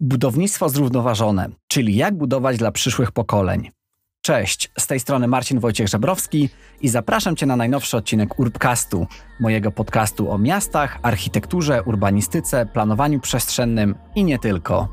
Budownictwo zrównoważone, czyli jak budować dla przyszłych pokoleń. Cześć, z tej strony Marcin Wojciech Żebrowski i zapraszam Cię na najnowszy odcinek Urbcastu, mojego podcastu o miastach, architekturze, urbanistyce, planowaniu przestrzennym i nie tylko.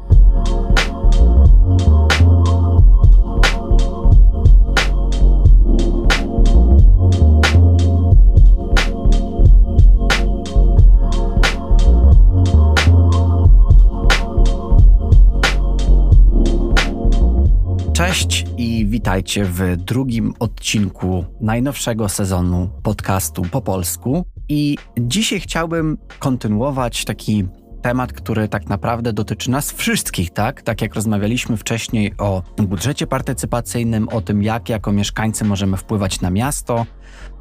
Cześć i witajcie w drugim odcinku najnowszego sezonu podcastu po polsku. I dzisiaj chciałbym kontynuować taki temat, który tak naprawdę dotyczy nas wszystkich, tak? Tak jak rozmawialiśmy wcześniej o budżecie partycypacyjnym, o tym, jak jako mieszkańcy możemy wpływać na miasto,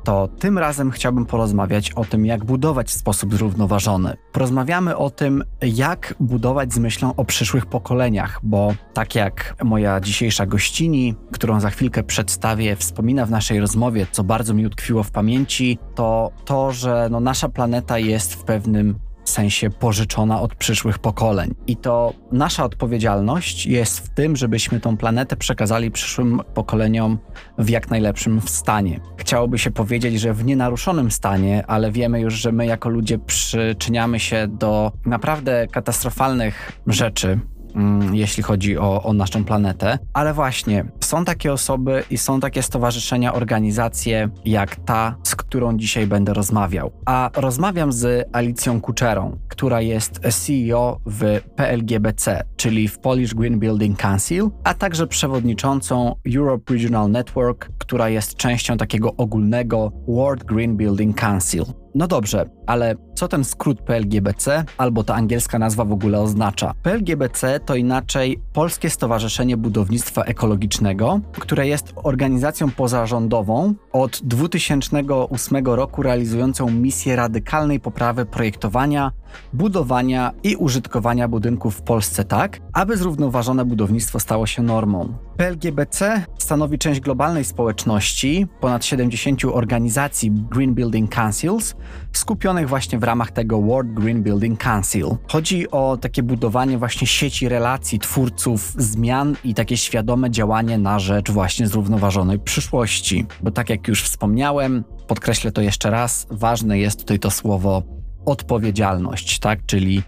to tym razem chciałbym porozmawiać o tym, jak budować w sposób zrównoważony. Porozmawiamy o tym, jak budować z myślą o przyszłych pokoleniach, bo tak jak moja dzisiejsza gościni, którą za chwilkę przedstawię, wspomina w naszej rozmowie, co bardzo mi utkwiło w pamięci, to to, że no, nasza planeta jest w pewnym sensie pożyczona od przyszłych pokoleń. I to nasza odpowiedzialność jest w tym, żebyśmy tą planetę przekazali przyszłym pokoleniom w jak najlepszym stanie. Chciałoby się powiedzieć, że w nienaruszonym stanie, ale wiemy już, że my jako ludzie przyczyniamy się do naprawdę katastrofalnych rzeczy, Mm, jeśli chodzi o, o naszą planetę. Ale właśnie, są takie osoby i są takie stowarzyszenia, organizacje jak ta, z którą dzisiaj będę rozmawiał. A rozmawiam z Alicją Kuczerą, która jest CEO w PLGBC, czyli w Polish Green Building Council, a także przewodniczącą Europe Regional Network, która jest częścią takiego ogólnego World Green Building Council. No dobrze, ale co ten skrót PLGBC albo ta angielska nazwa w ogóle oznacza? PLGBC to inaczej Polskie Stowarzyszenie Budownictwa Ekologicznego, które jest organizacją pozarządową od 2008 roku realizującą misję radykalnej poprawy projektowania, budowania i użytkowania budynków w Polsce tak, aby zrównoważone budownictwo stało się normą. PLGBC stanowi część globalnej społeczności, ponad 70 organizacji Green Building Councils, skupionych właśnie w ramach tego World Green Building Council. Chodzi o takie budowanie właśnie sieci relacji twórców zmian i takie świadome działanie na rzecz właśnie zrównoważonej przyszłości. Bo tak jak już wspomniałem, podkreślę to jeszcze raz, ważne jest tutaj to słowo odpowiedzialność, tak? Czyli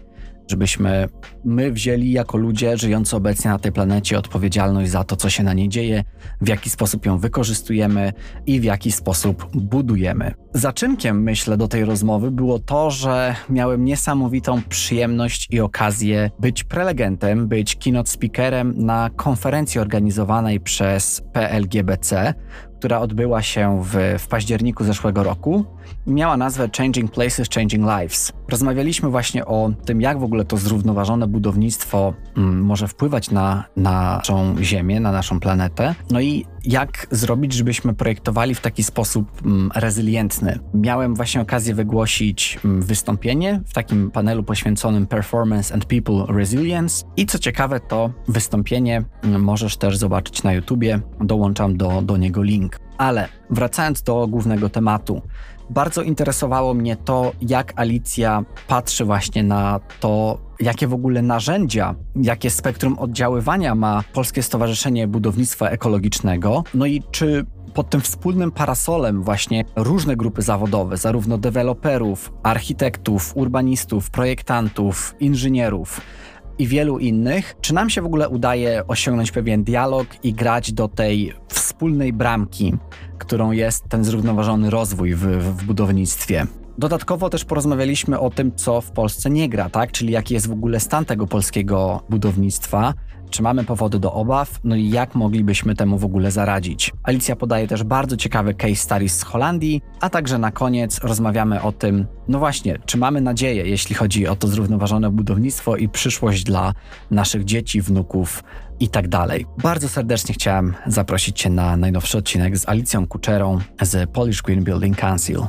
żebyśmy my wzięli jako ludzie żyjący obecnie na tej planecie odpowiedzialność za to, co się na niej dzieje, w jaki sposób ją wykorzystujemy i w jaki sposób budujemy. Zaczynkiem, myślę, do tej rozmowy było to, że miałem niesamowitą przyjemność i okazję być prelegentem, być keynote speakerem na konferencji organizowanej przez PLGBC, która odbyła się w, w październiku zeszłego roku. Miała nazwę Changing Places, Changing Lives. Rozmawialiśmy właśnie o tym, jak w ogóle to zrównoważone budownictwo mm, może wpływać na, na naszą Ziemię, na naszą planetę. No i jak zrobić, żebyśmy projektowali w taki sposób mm, rezylientny. Miałem właśnie okazję wygłosić mm, wystąpienie w takim panelu poświęconym Performance and People Resilience. I co ciekawe, to wystąpienie mm, możesz też zobaczyć na YouTubie. Dołączam do, do niego link. Ale wracając do głównego tematu, bardzo interesowało mnie to, jak Alicja patrzy właśnie na to, jakie w ogóle narzędzia, jakie spektrum oddziaływania ma Polskie Stowarzyszenie Budownictwa Ekologicznego, no i czy pod tym wspólnym parasolem właśnie różne grupy zawodowe, zarówno deweloperów, architektów, urbanistów, projektantów, inżynierów, i wielu innych, czy nam się w ogóle udaje osiągnąć pewien dialog i grać do tej wspólnej bramki, którą jest ten zrównoważony rozwój w, w budownictwie. Dodatkowo też porozmawialiśmy o tym, co w Polsce nie gra, tak? Czyli jaki jest w ogóle stan tego polskiego budownictwa, czy mamy powody do obaw, no i jak moglibyśmy temu w ogóle zaradzić. Alicja podaje też bardzo ciekawe case studies z Holandii, a także na koniec rozmawiamy o tym, no właśnie, czy mamy nadzieję, jeśli chodzi o to zrównoważone budownictwo i przyszłość dla naszych dzieci, wnuków i tak dalej. Bardzo serdecznie chciałem zaprosić Cię na najnowszy odcinek z Alicją Kuczerą z Polish Green Building Council.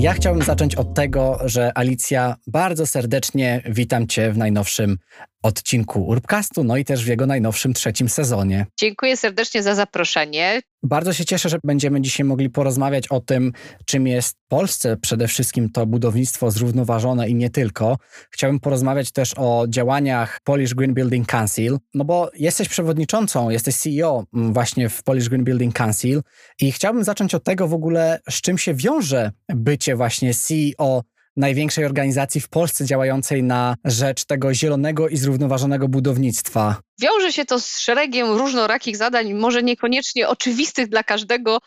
Ja chciałbym zacząć od tego, że Alicja, bardzo serdecznie witam Cię w najnowszym odcinku Urbcastu, no i też w jego najnowszym trzecim sezonie. Dziękuję serdecznie za zaproszenie. Bardzo się cieszę, że będziemy dzisiaj mogli porozmawiać o tym, czym jest w Polsce przede wszystkim to budownictwo zrównoważone i nie tylko. Chciałbym porozmawiać też o działaniach Polish Green Building Council, no bo jesteś przewodniczącą, jesteś CEO właśnie w Polish Green Building Council i chciałbym zacząć od tego w ogóle, z czym się wiąże bycie właśnie CEO największej organizacji w Polsce działającej na rzecz tego zielonego i zrównoważonego budownictwa. Wiąże się to z szeregiem różnorakich zadań, może niekoniecznie oczywistych dla każdego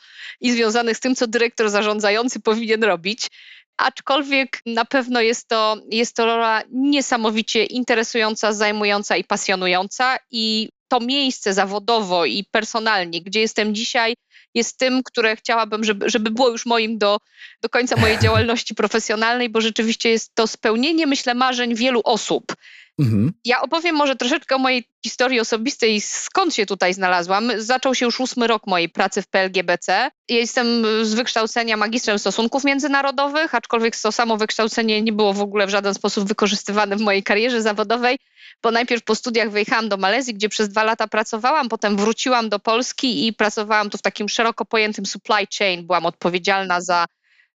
i związanych z tym, co dyrektor zarządzający powinien robić. Aczkolwiek na pewno jest to, jest to rola niesamowicie interesująca, zajmująca i pasjonująca, i to miejsce zawodowo i personalnie, gdzie jestem dzisiaj, jest tym, które chciałabym, żeby, żeby było już moim do, do końca mojej działalności profesjonalnej, bo rzeczywiście jest to spełnienie, myślę, marzeń wielu osób. Mhm. Ja opowiem może troszeczkę o mojej historii osobistej, skąd się tutaj znalazłam. Zaczął się już ósmy rok mojej pracy w PLGBC. Jestem z wykształcenia magistrem stosunków międzynarodowych, aczkolwiek to samo wykształcenie nie było w ogóle w żaden sposób wykorzystywane w mojej karierze zawodowej, bo najpierw po studiach wyjechałam do Malezji, gdzie przez dwa lata pracowałam, potem wróciłam do Polski i pracowałam tu w takim szeroko pojętym supply chain. Byłam odpowiedzialna za,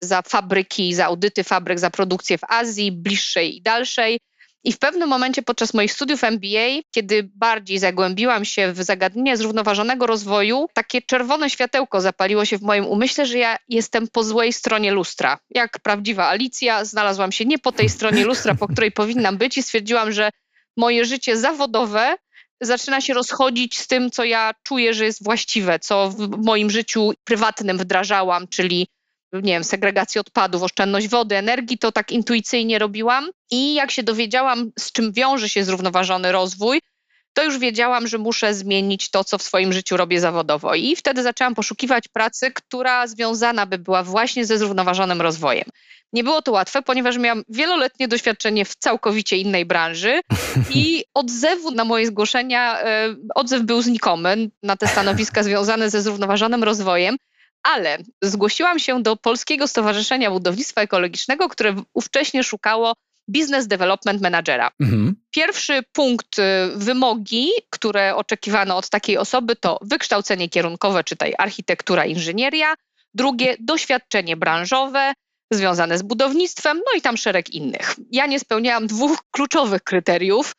za fabryki, za audyty fabryk, za produkcję w Azji, bliższej i dalszej. I w pewnym momencie podczas moich studiów MBA, kiedy bardziej zagłębiłam się w zagadnienie zrównoważonego rozwoju, takie czerwone światełko zapaliło się w moim umyśle, że ja jestem po złej stronie lustra. Jak prawdziwa Alicja, znalazłam się nie po tej stronie lustra, po której powinnam być i stwierdziłam, że moje życie zawodowe zaczyna się rozchodzić z tym, co ja czuję, że jest właściwe, co w moim życiu prywatnym wdrażałam, czyli nie wiem, segregację odpadów, oszczędność wody, energii, to tak intuicyjnie robiłam. I jak się dowiedziałam, z czym wiąże się zrównoważony rozwój, to już wiedziałam, że muszę zmienić to, co w swoim życiu robię zawodowo. I wtedy zaczęłam poszukiwać pracy, która związana by była właśnie ze zrównoważonym rozwojem. Nie było to łatwe, ponieważ miałam wieloletnie doświadczenie w całkowicie innej branży i odzewu na moje zgłoszenia, e, odzew był znikomy na te stanowiska związane ze zrównoważonym rozwojem ale zgłosiłam się do Polskiego Stowarzyszenia Budownictwa Ekologicznego, które ówcześnie szukało Business Development Managera. Mhm. Pierwszy punkt y, wymogi, które oczekiwano od takiej osoby, to wykształcenie kierunkowe, czytaj architektura, inżynieria. Drugie, doświadczenie branżowe związane z budownictwem, no i tam szereg innych. Ja nie spełniałam dwóch kluczowych kryteriów.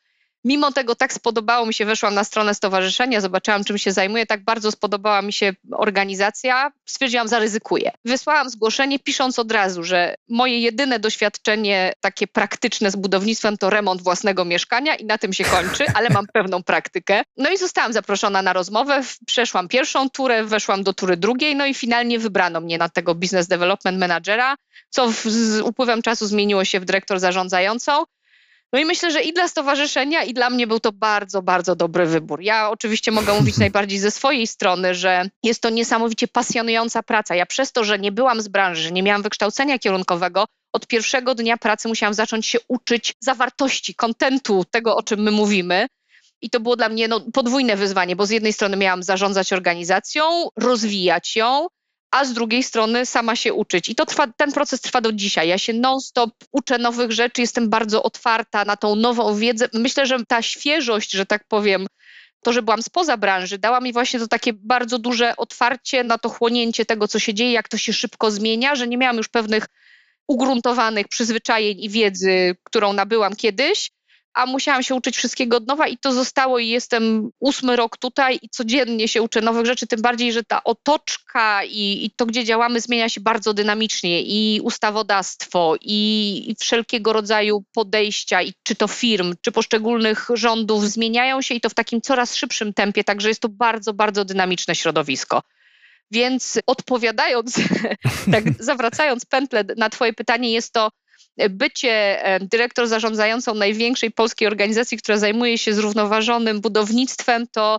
Mimo tego tak spodobało mi się, weszłam na stronę stowarzyszenia, zobaczyłam czym się zajmuje, tak bardzo spodobała mi się organizacja, stwierdziłam, zaryzykuję. Wysłałam zgłoszenie pisząc od razu, że moje jedyne doświadczenie takie praktyczne z budownictwem to remont własnego mieszkania i na tym się kończy, ale mam pewną praktykę. No i zostałam zaproszona na rozmowę, przeszłam pierwszą turę, weszłam do tury drugiej, no i finalnie wybrano mnie na tego Business Development Managera, co w, z upływem czasu zmieniło się w dyrektor zarządzającą. No i myślę, że i dla stowarzyszenia, i dla mnie był to bardzo, bardzo dobry wybór. Ja oczywiście mogę mówić najbardziej ze swojej strony, że jest to niesamowicie pasjonująca praca. Ja przez to, że nie byłam z branży, że nie miałam wykształcenia kierunkowego, od pierwszego dnia pracy musiałam zacząć się uczyć zawartości, kontentu, tego, o czym my mówimy. I to było dla mnie no, podwójne wyzwanie, bo z jednej strony miałam zarządzać organizacją, rozwijać ją, a z drugiej strony sama się uczyć. I to trwa, ten proces trwa do dzisiaj. Ja się non-stop uczę nowych rzeczy, jestem bardzo otwarta na tą nową wiedzę. Myślę, że ta świeżość, że tak powiem, to, że byłam spoza branży, dała mi właśnie to takie bardzo duże otwarcie na to chłonięcie tego, co się dzieje, jak to się szybko zmienia, że nie miałam już pewnych ugruntowanych przyzwyczajeń i wiedzy, którą nabyłam kiedyś, a musiałam się uczyć wszystkiego od nowa i to zostało i jestem ósmy rok tutaj i codziennie się uczę nowych rzeczy, tym bardziej, że ta otoczka i, i to, gdzie działamy, zmienia się bardzo dynamicznie i ustawodawstwo i, i wszelkiego rodzaju podejścia, i czy to firm, czy poszczególnych rządów zmieniają się i to w takim coraz szybszym tempie, także jest to bardzo, bardzo dynamiczne środowisko. Więc odpowiadając, tak zawracając pętlę na Twoje pytanie, jest to bycie dyrektor zarządzającą największej polskiej organizacji, która zajmuje się zrównoważonym budownictwem, to,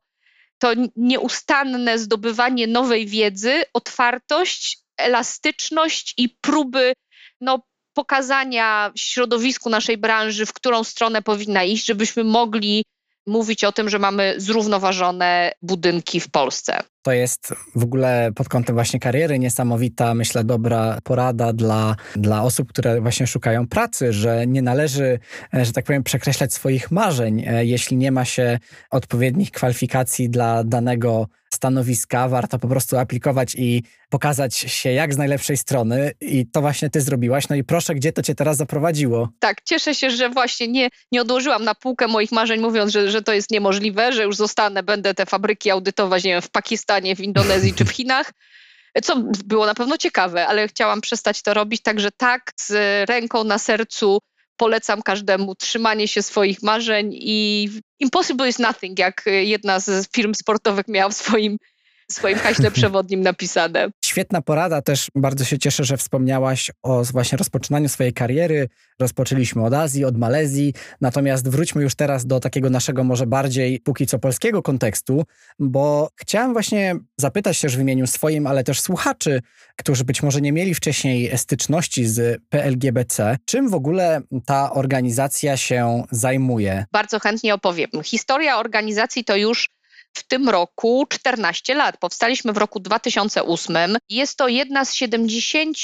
to nieustanne zdobywanie nowej wiedzy, otwartość, elastyczność i próby no, pokazania środowisku naszej branży, w którą stronę powinna iść, żebyśmy mogli mówić o tym, że mamy zrównoważone budynki w Polsce. To jest w ogóle pod kątem właśnie kariery niesamowita, myślę, dobra porada dla, dla osób, które właśnie szukają pracy, że nie należy, e, że tak powiem, przekreślać swoich marzeń, e, jeśli nie ma się odpowiednich kwalifikacji dla danego stanowiska, warto po prostu aplikować i pokazać się jak z najlepszej strony i to właśnie ty zrobiłaś. No i proszę, gdzie to cię teraz zaprowadziło? Tak, cieszę się, że właśnie nie, nie odłożyłam na półkę moich marzeń, mówiąc, że, że to jest niemożliwe, że już zostanę, będę te fabryki audytować, nie wiem, w Pakistanie, w Indonezji czy w Chinach. Co było na pewno ciekawe, ale chciałam przestać to robić, także tak, z ręką na sercu polecam każdemu trzymanie się swoich marzeń i impossible is nothing, jak jedna z firm sportowych miała w swoim swoim haśle przewodnim napisane. Świetna porada, też bardzo się cieszę, że wspomniałaś o właśnie rozpoczynaniu swojej kariery. Rozpoczęliśmy od Azji, od Malezji, natomiast wróćmy już teraz do takiego naszego może bardziej póki co polskiego kontekstu, bo chciałem właśnie zapytać też w imieniu swoim, ale też słuchaczy, którzy być może nie mieli wcześniej styczności z PLGBC, czym w ogóle ta organizacja się zajmuje? Bardzo chętnie opowiem. Historia organizacji to już w tym roku 14 lat. Powstaliśmy w roku 2008. Jest to jedna z 70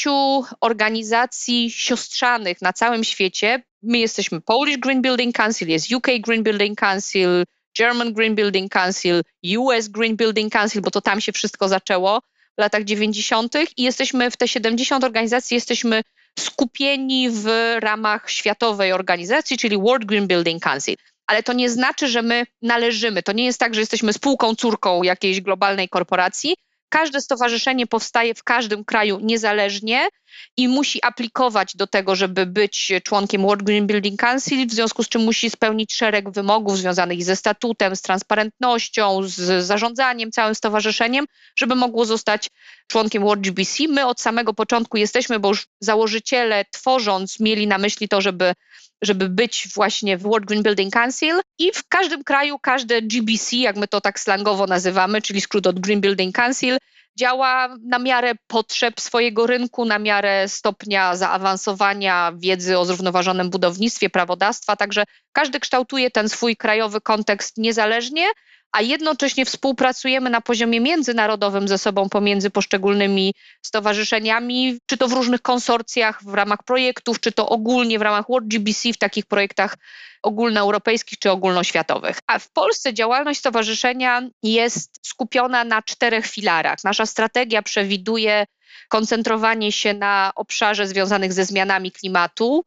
organizacji siostrzanych na całym świecie. My jesteśmy Polish Green Building Council, jest UK Green Building Council, German Green Building Council, US Green Building Council, bo to tam się wszystko zaczęło w latach 90. i jesteśmy w te 70 organizacji, jesteśmy skupieni w ramach światowej organizacji, czyli World Green Building Council ale to nie znaczy, że my należymy. To nie jest tak, że jesteśmy spółką córką jakiejś globalnej korporacji. Każde stowarzyszenie powstaje w każdym kraju niezależnie i musi aplikować do tego, żeby być członkiem World Green Building Council, w związku z czym musi spełnić szereg wymogów związanych ze statutem, z transparentnością, z zarządzaniem całym stowarzyszeniem, żeby mogło zostać członkiem World GBC. My od samego początku jesteśmy, bo już założyciele tworząc mieli na myśli to, żeby żeby być właśnie w World Green Building Council i w każdym kraju każde GBC, jak my to tak slangowo nazywamy, czyli skrót od Green Building Council, działa na miarę potrzeb swojego rynku, na miarę stopnia zaawansowania wiedzy o zrównoważonym budownictwie, prawodawstwa, także każdy kształtuje ten swój krajowy kontekst niezależnie, a jednocześnie współpracujemy na poziomie międzynarodowym ze sobą pomiędzy poszczególnymi stowarzyszeniami, czy to w różnych konsorcjach w ramach projektów, czy to ogólnie w ramach World GBC w takich projektach ogólnoeuropejskich czy ogólnoświatowych. A w Polsce działalność stowarzyszenia jest skupiona na czterech filarach. Nasza strategia przewiduje koncentrowanie się na obszarze związanych ze zmianami klimatu,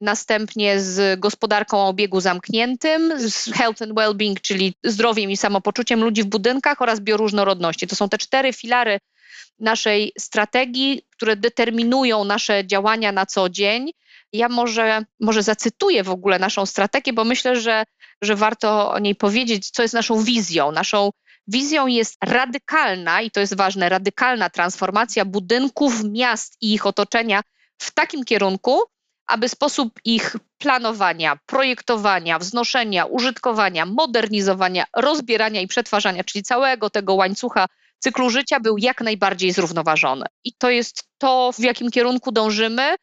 następnie z gospodarką o obiegu zamkniętym, z health and well-being, czyli zdrowiem i samopoczuciem ludzi w budynkach oraz bioróżnorodności. To są te cztery filary naszej strategii, które determinują nasze działania na co dzień. Ja może, może zacytuję w ogóle naszą strategię, bo myślę, że, że warto o niej powiedzieć, co jest naszą wizją. Naszą wizją jest radykalna, i to jest ważne, radykalna transformacja budynków, miast i ich otoczenia w takim kierunku, aby sposób ich planowania, projektowania, wznoszenia, użytkowania, modernizowania, rozbierania i przetwarzania, czyli całego tego łańcucha cyklu życia był jak najbardziej zrównoważony. I to jest to, w jakim kierunku dążymy,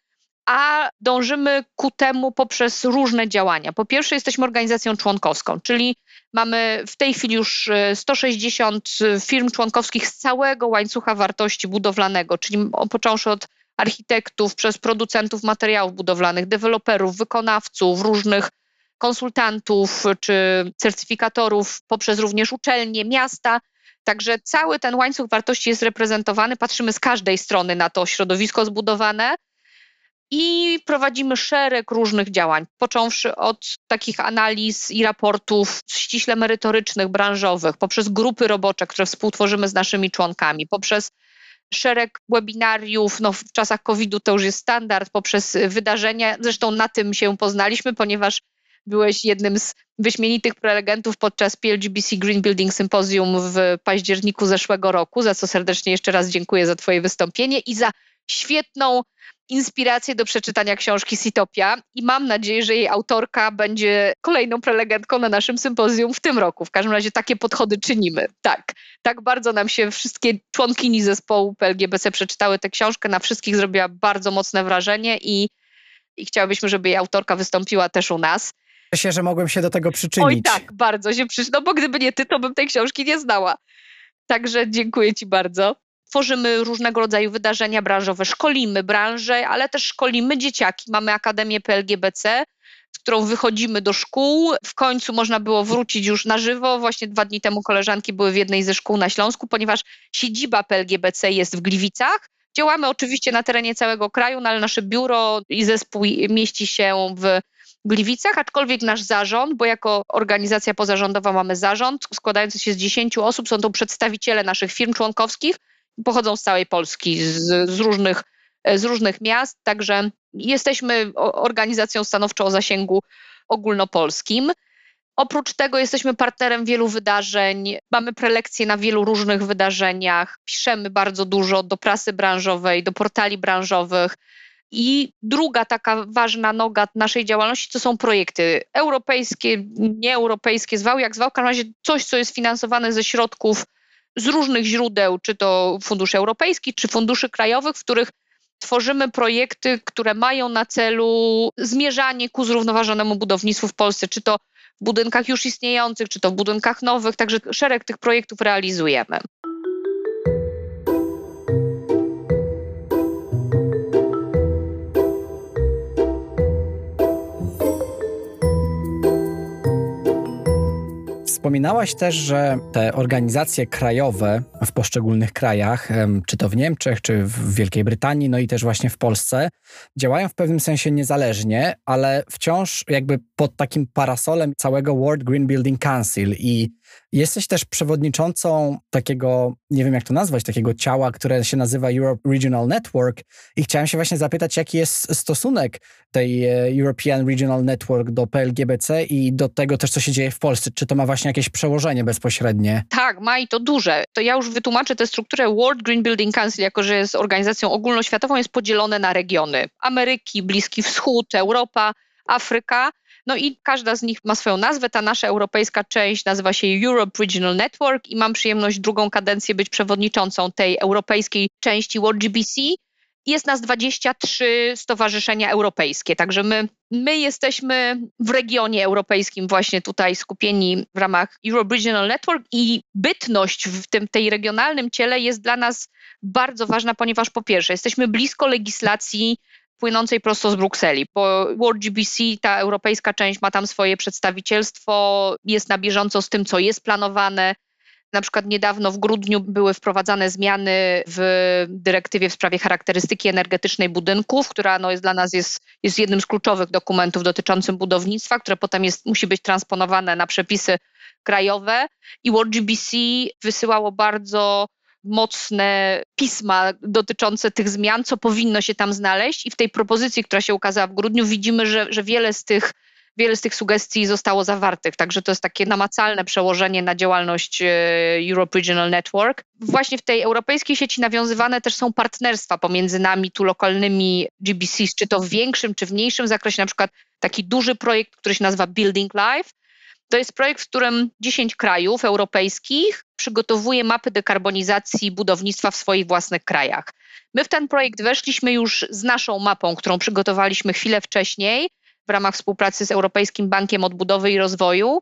a dążymy ku temu poprzez różne działania. Po pierwsze, jesteśmy organizacją członkowską, czyli mamy w tej chwili już 160 firm członkowskich z całego łańcucha wartości budowlanego, czyli począwszy od architektów, przez producentów materiałów budowlanych, deweloperów, wykonawców, różnych konsultantów czy certyfikatorów, poprzez również uczelnie, miasta. Także cały ten łańcuch wartości jest reprezentowany. Patrzymy z każdej strony na to środowisko zbudowane i prowadzimy szereg różnych działań, począwszy od takich analiz i raportów ściśle merytorycznych, branżowych, poprzez grupy robocze, które współtworzymy z naszymi członkami, poprzez szereg webinariów, no w czasach COVID-u to już jest standard, poprzez wydarzenia. Zresztą na tym się poznaliśmy, ponieważ byłeś jednym z wyśmienitych prelegentów podczas PLGBC Green Building Symposium w październiku zeszłego roku, za co serdecznie jeszcze raz dziękuję za Twoje wystąpienie i za świetną inspirację do przeczytania książki Sitopia i mam nadzieję, że jej autorka będzie kolejną prelegentką na naszym sympozjum w tym roku. W każdym razie takie podchody czynimy. Tak, tak bardzo nam się wszystkie członkini zespołu PLGBC przeczytały tę książkę, na wszystkich zrobiła bardzo mocne wrażenie i, i chciałabyśmy, żeby jej autorka wystąpiła też u nas. Cieszę się, że mogłem się do tego przyczynić. Oj tak, bardzo się przyczynić, no bo gdyby nie ty, to bym tej książki nie znała. Także dziękuję Ci bardzo. Tworzymy różnego rodzaju wydarzenia branżowe, szkolimy branżę, ale też szkolimy dzieciaki. Mamy Akademię PLGBC, z którą wychodzimy do szkół. W końcu można było wrócić już na żywo. Właśnie dwa dni temu koleżanki były w jednej ze szkół na Śląsku, ponieważ siedziba PLGBC jest w Gliwicach. Działamy oczywiście na terenie całego kraju, no ale nasze biuro i zespół mieści się w Gliwicach, aczkolwiek nasz zarząd, bo jako organizacja pozarządowa mamy zarząd składający się z 10 osób, są to przedstawiciele naszych firm członkowskich, pochodzą z całej Polski, z, z różnych, z różnych miast, także jesteśmy organizacją stanowczo o zasięgu ogólnopolskim. Oprócz tego jesteśmy partnerem wielu wydarzeń, mamy prelekcje na wielu różnych wydarzeniach, piszemy bardzo dużo do prasy branżowej, do portali branżowych. I druga taka ważna noga naszej działalności to są projekty europejskie, nieeuropejskie, zwał jak zwał, w każdym razie coś, co jest finansowane ze środków z różnych źródeł, czy to funduszy europejskich, czy funduszy krajowych, w których tworzymy projekty, które mają na celu zmierzanie ku zrównoważonemu budownictwu w Polsce, czy to w budynkach już istniejących, czy to w budynkach nowych, także szereg tych projektów realizujemy. Wspominałaś też, że te organizacje krajowe w poszczególnych krajach, czy to w Niemczech, czy w Wielkiej Brytanii, no i też właśnie w Polsce, działają w pewnym sensie niezależnie, ale wciąż jakby pod takim parasolem całego World Green Building Council i Jesteś też przewodniczącą takiego, nie wiem jak to nazwać, takiego ciała, które się nazywa Europe Regional Network i chciałem się właśnie zapytać, jaki jest stosunek tej e, European Regional Network do PLGBC i do tego też, co się dzieje w Polsce. Czy to ma właśnie jakieś przełożenie bezpośrednie? Tak, ma i to duże. To ja już wytłumaczę tę strukturę. World Green Building Council, jako że jest organizacją ogólnoświatową, jest podzielone na regiony. Ameryki, Bliski Wschód, Europa, Afryka. No i każda z nich ma swoją nazwę. Ta nasza europejska część nazywa się Europe Regional Network i mam przyjemność drugą kadencję być przewodniczącą tej europejskiej części WorldGBC. Jest nas 23 stowarzyszenia europejskie, także my, my jesteśmy w regionie europejskim właśnie tutaj skupieni w ramach Europe Regional Network i bytność w tym, tej regionalnym ciele jest dla nas bardzo ważna, ponieważ po pierwsze jesteśmy blisko legislacji płynącej prosto z Brukseli. Bo WorldGBC, ta europejska część, ma tam swoje przedstawicielstwo, jest na bieżąco z tym, co jest planowane. Na przykład niedawno w grudniu były wprowadzane zmiany w dyrektywie w sprawie charakterystyki energetycznej budynków, która no jest dla nas jest, jest jednym z kluczowych dokumentów dotyczącym budownictwa, które potem jest, musi być transponowane na przepisy krajowe. I WorldGBC wysyłało bardzo mocne pisma dotyczące tych zmian, co powinno się tam znaleźć. I w tej propozycji, która się ukazała w grudniu, widzimy, że, że wiele z tych wiele z tych sugestii zostało zawartych, także to jest takie namacalne przełożenie na działalność e, Europe Regional Network. Właśnie w tej europejskiej sieci nawiązywane też są partnerstwa pomiędzy nami, tu lokalnymi GBCs, czy to w większym, czy w mniejszym zakresie, na przykład taki duży projekt, który się nazywa Building Life, to jest projekt, w którym 10 krajów europejskich przygotowuje mapy dekarbonizacji budownictwa w swoich własnych krajach. My w ten projekt weszliśmy już z naszą mapą, którą przygotowaliśmy chwilę wcześniej w ramach współpracy z Europejskim Bankiem Odbudowy i Rozwoju.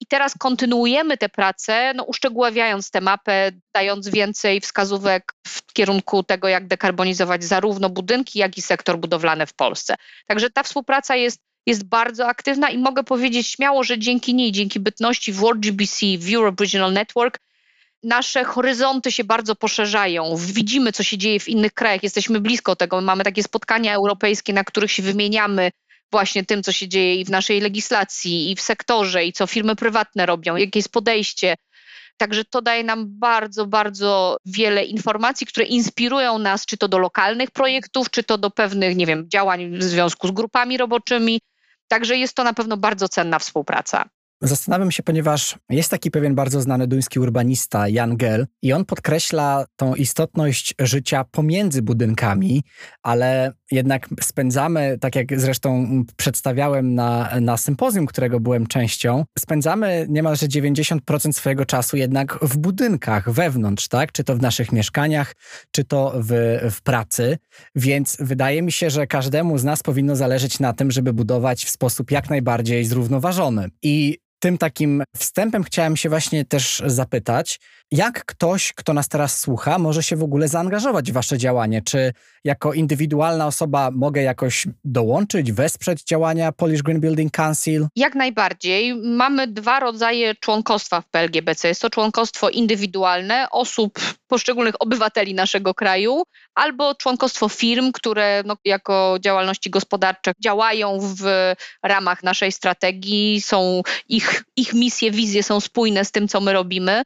I teraz kontynuujemy tę pracę, no, uszczegóławiając tę mapę, dając więcej wskazówek w kierunku tego, jak dekarbonizować zarówno budynki, jak i sektor budowlany w Polsce. Także ta współpraca jest jest bardzo aktywna i mogę powiedzieć śmiało, że dzięki niej, dzięki bytności w World GBC, w Europe Regional Network, nasze horyzonty się bardzo poszerzają. Widzimy, co się dzieje w innych krajach, jesteśmy blisko tego. Mamy takie spotkania europejskie, na których się wymieniamy właśnie tym, co się dzieje i w naszej legislacji, i w sektorze, i co firmy prywatne robią, jakie jest podejście. Także to daje nam bardzo, bardzo wiele informacji, które inspirują nas, czy to do lokalnych projektów, czy to do pewnych, nie wiem, działań w związku z grupami roboczymi, Także jest to na pewno bardzo cenna współpraca. Zastanawiam się, ponieważ jest taki pewien bardzo znany duński urbanista Jan Gell i on podkreśla tą istotność życia pomiędzy budynkami, ale jednak spędzamy, tak jak zresztą przedstawiałem na, na sympozjum, którego byłem częścią, spędzamy niemalże 90% swojego czasu jednak w budynkach, wewnątrz, tak? Czy to w naszych mieszkaniach, czy to w, w pracy, więc wydaje mi się, że każdemu z nas powinno zależeć na tym, żeby budować w sposób jak najbardziej zrównoważony. I tym takim wstępem chciałem się właśnie też zapytać, Jak ktoś, kto nas teraz słucha, może się w ogóle zaangażować w Wasze działanie? Czy jako indywidualna osoba mogę jakoś dołączyć, wesprzeć działania Polish Green Building Council? Jak najbardziej. Mamy dwa rodzaje członkostwa w PLGBC. Jest to członkostwo indywidualne osób, poszczególnych obywateli naszego kraju, albo członkostwo firm, które no, jako działalności gospodarcze działają w ramach naszej strategii, są ich, ich misje, wizje są spójne z tym, co my robimy.